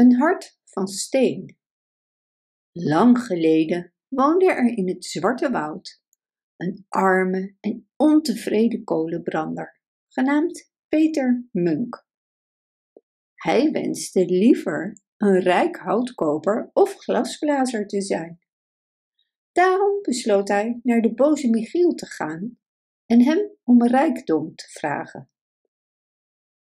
Een hart van steen. Lang geleden woonde er in het Zwarte Woud een arme en ontevreden kolenbrander, genaamd Peter Munk. Hij wenste liever een rijk houtkoper of glasblazer te zijn. Daarom besloot hij naar de boze Michiel te gaan en hem om rijkdom te vragen.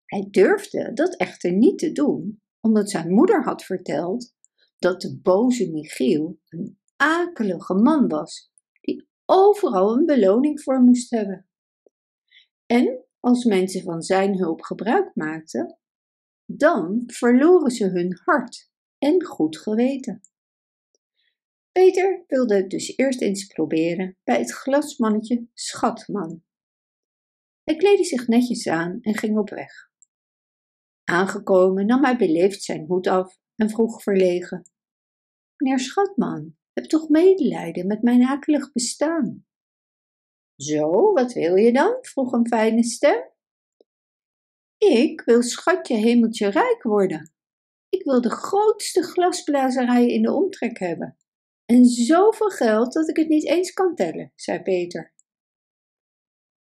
Hij durfde dat echter niet te doen, omdat zijn moeder had verteld dat de boze Michiel een akelige man was, die overal een beloning voor moest hebben. En als mensen van zijn hulp gebruik maakten, dan verloren ze hun hart en goed geweten. Peter wilde het dus eerst eens proberen bij het glasmannetje Schatman. Hij kleedde zich netjes aan en ging op weg. Aangekomen nam hij beleefd zijn hoed af en vroeg verlegen: Meneer Schatman, heb toch medelijden met mijn akelig bestaan? Zo, wat wil je dan? vroeg een fijne stem. Ik wil schatje hemeltje rijk worden. Ik wil de grootste glasblazerij in de omtrek hebben. En zoveel geld dat ik het niet eens kan tellen, zei Peter.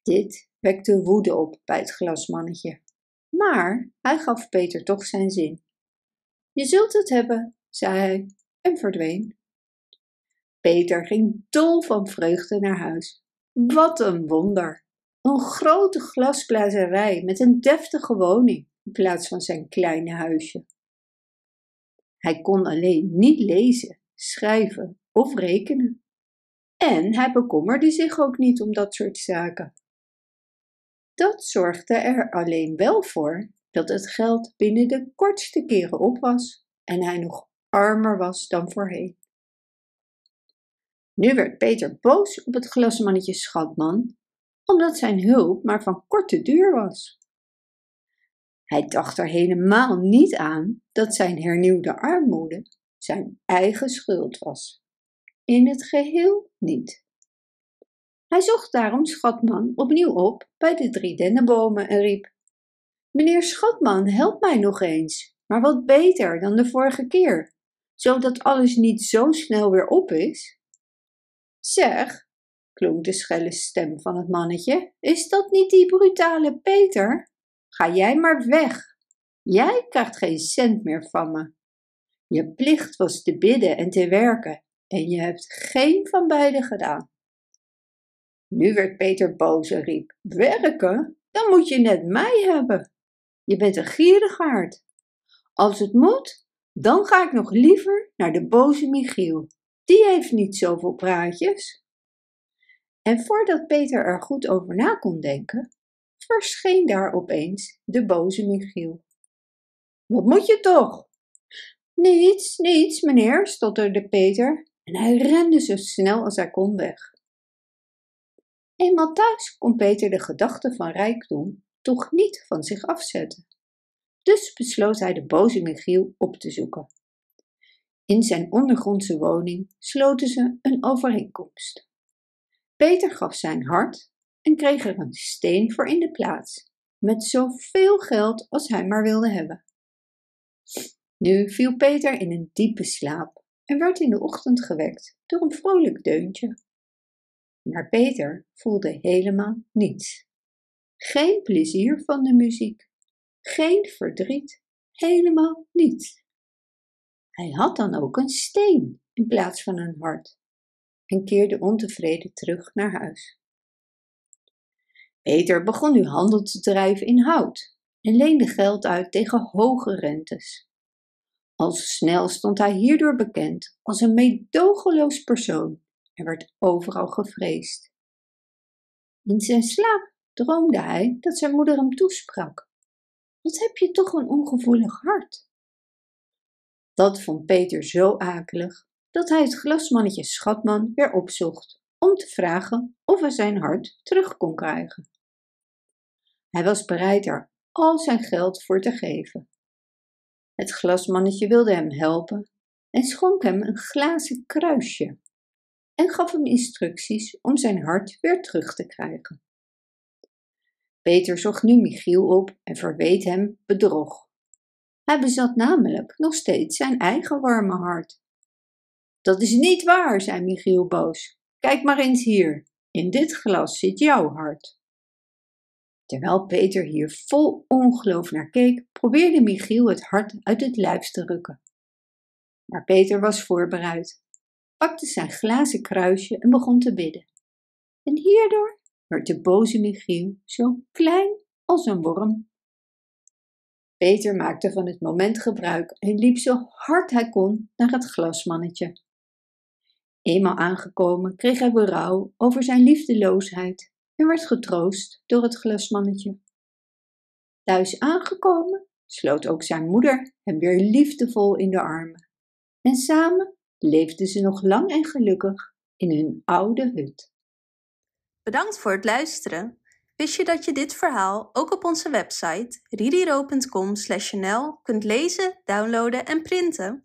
Dit wekte woede op bij het glasmannetje. Maar hij gaf Peter toch zijn zin. Je zult het hebben, zei hij en verdween. Peter ging dol van vreugde naar huis. Wat een wonder! Een grote glasblazerij met een deftige woning in plaats van zijn kleine huisje. Hij kon alleen niet lezen, schrijven of rekenen. En hij bekommerde zich ook niet om dat soort zaken. Dat zorgde er alleen wel voor dat het geld binnen de kortste keren op was en hij nog armer was dan voorheen. Nu werd Peter boos op het glasmannetje Schatman, omdat zijn hulp maar van korte duur was. Hij dacht er helemaal niet aan dat zijn hernieuwde armoede zijn eigen schuld was. In het geheel niet. Hij zocht daarom Schatman opnieuw op bij de drie dennenbomen en riep: Meneer Schatman, help mij nog eens, maar wat beter dan de vorige keer, zodat alles niet zo snel weer op is. Zeg, klonk de schelle stem van het mannetje, is dat niet die brutale Peter? Ga jij maar weg. Jij krijgt geen cent meer van me. Je plicht was te bidden en te werken, en je hebt geen van beide gedaan. Nu werd Peter boos en riep: Werken? Dan moet je net mij hebben. Je bent een gierigaard. Als het moet, dan ga ik nog liever naar de boze Michiel. Die heeft niet zoveel praatjes. En voordat Peter er goed over na kon denken, verscheen daar opeens de boze Michiel. Wat moet je toch? Niets, niets, meneer, stotterde Peter en hij rende zo snel als hij kon weg. Eenmaal thuis kon Peter de gedachte van rijkdom toch niet van zich afzetten. Dus besloot hij de boze Michiel op te zoeken. In zijn ondergrondse woning sloten ze een overeenkomst. Peter gaf zijn hart en kreeg er een steen voor in de plaats, met zoveel geld als hij maar wilde hebben. Nu viel Peter in een diepe slaap en werd in de ochtend gewekt door een vrolijk deuntje. Maar Peter voelde helemaal niets. Geen plezier van de muziek, geen verdriet, helemaal niets. Hij had dan ook een steen in plaats van een hart en keerde ontevreden terug naar huis. Peter begon nu handel te drijven in hout en leende geld uit tegen hoge rentes. Al snel stond hij hierdoor bekend als een meedogenloos persoon er werd overal gevreesd. In zijn slaap droomde hij dat zijn moeder hem toesprak. Wat heb je toch een ongevoelig hart? Dat vond Peter zo akelig dat hij het glasmannetje Schatman weer opzocht om te vragen of hij zijn hart terug kon krijgen. Hij was bereid er al zijn geld voor te geven. Het glasmannetje wilde hem helpen en schonk hem een glazen kruisje en gaf hem instructies om zijn hart weer terug te krijgen. Peter zocht nu Michiel op en verweet hem bedrog. Hij bezat namelijk nog steeds zijn eigen warme hart. Dat is niet waar, zei Michiel boos. Kijk maar eens hier. In dit glas zit jouw hart. Terwijl Peter hier vol ongeloof naar keek, probeerde Michiel het hart uit het lijf te rukken. Maar Peter was voorbereid, pakte zijn glazen kruisje en begon te bidden. En hierdoor werd de boze Michiel zo klein als een worm. Peter maakte van het moment gebruik en liep zo hard hij kon naar het glasmannetje. Eenmaal aangekomen kreeg hij berouw over zijn liefdeloosheid en werd getroost door het glasmannetje. Thuis aangekomen sloot ook zijn moeder hem weer liefdevol in de armen. En samen leefden ze nog lang en gelukkig in hun oude hut. Bedankt voor het luisteren. Wist je dat je dit verhaal ook op onze website ridiro.com/nl kunt lezen, downloaden en printen?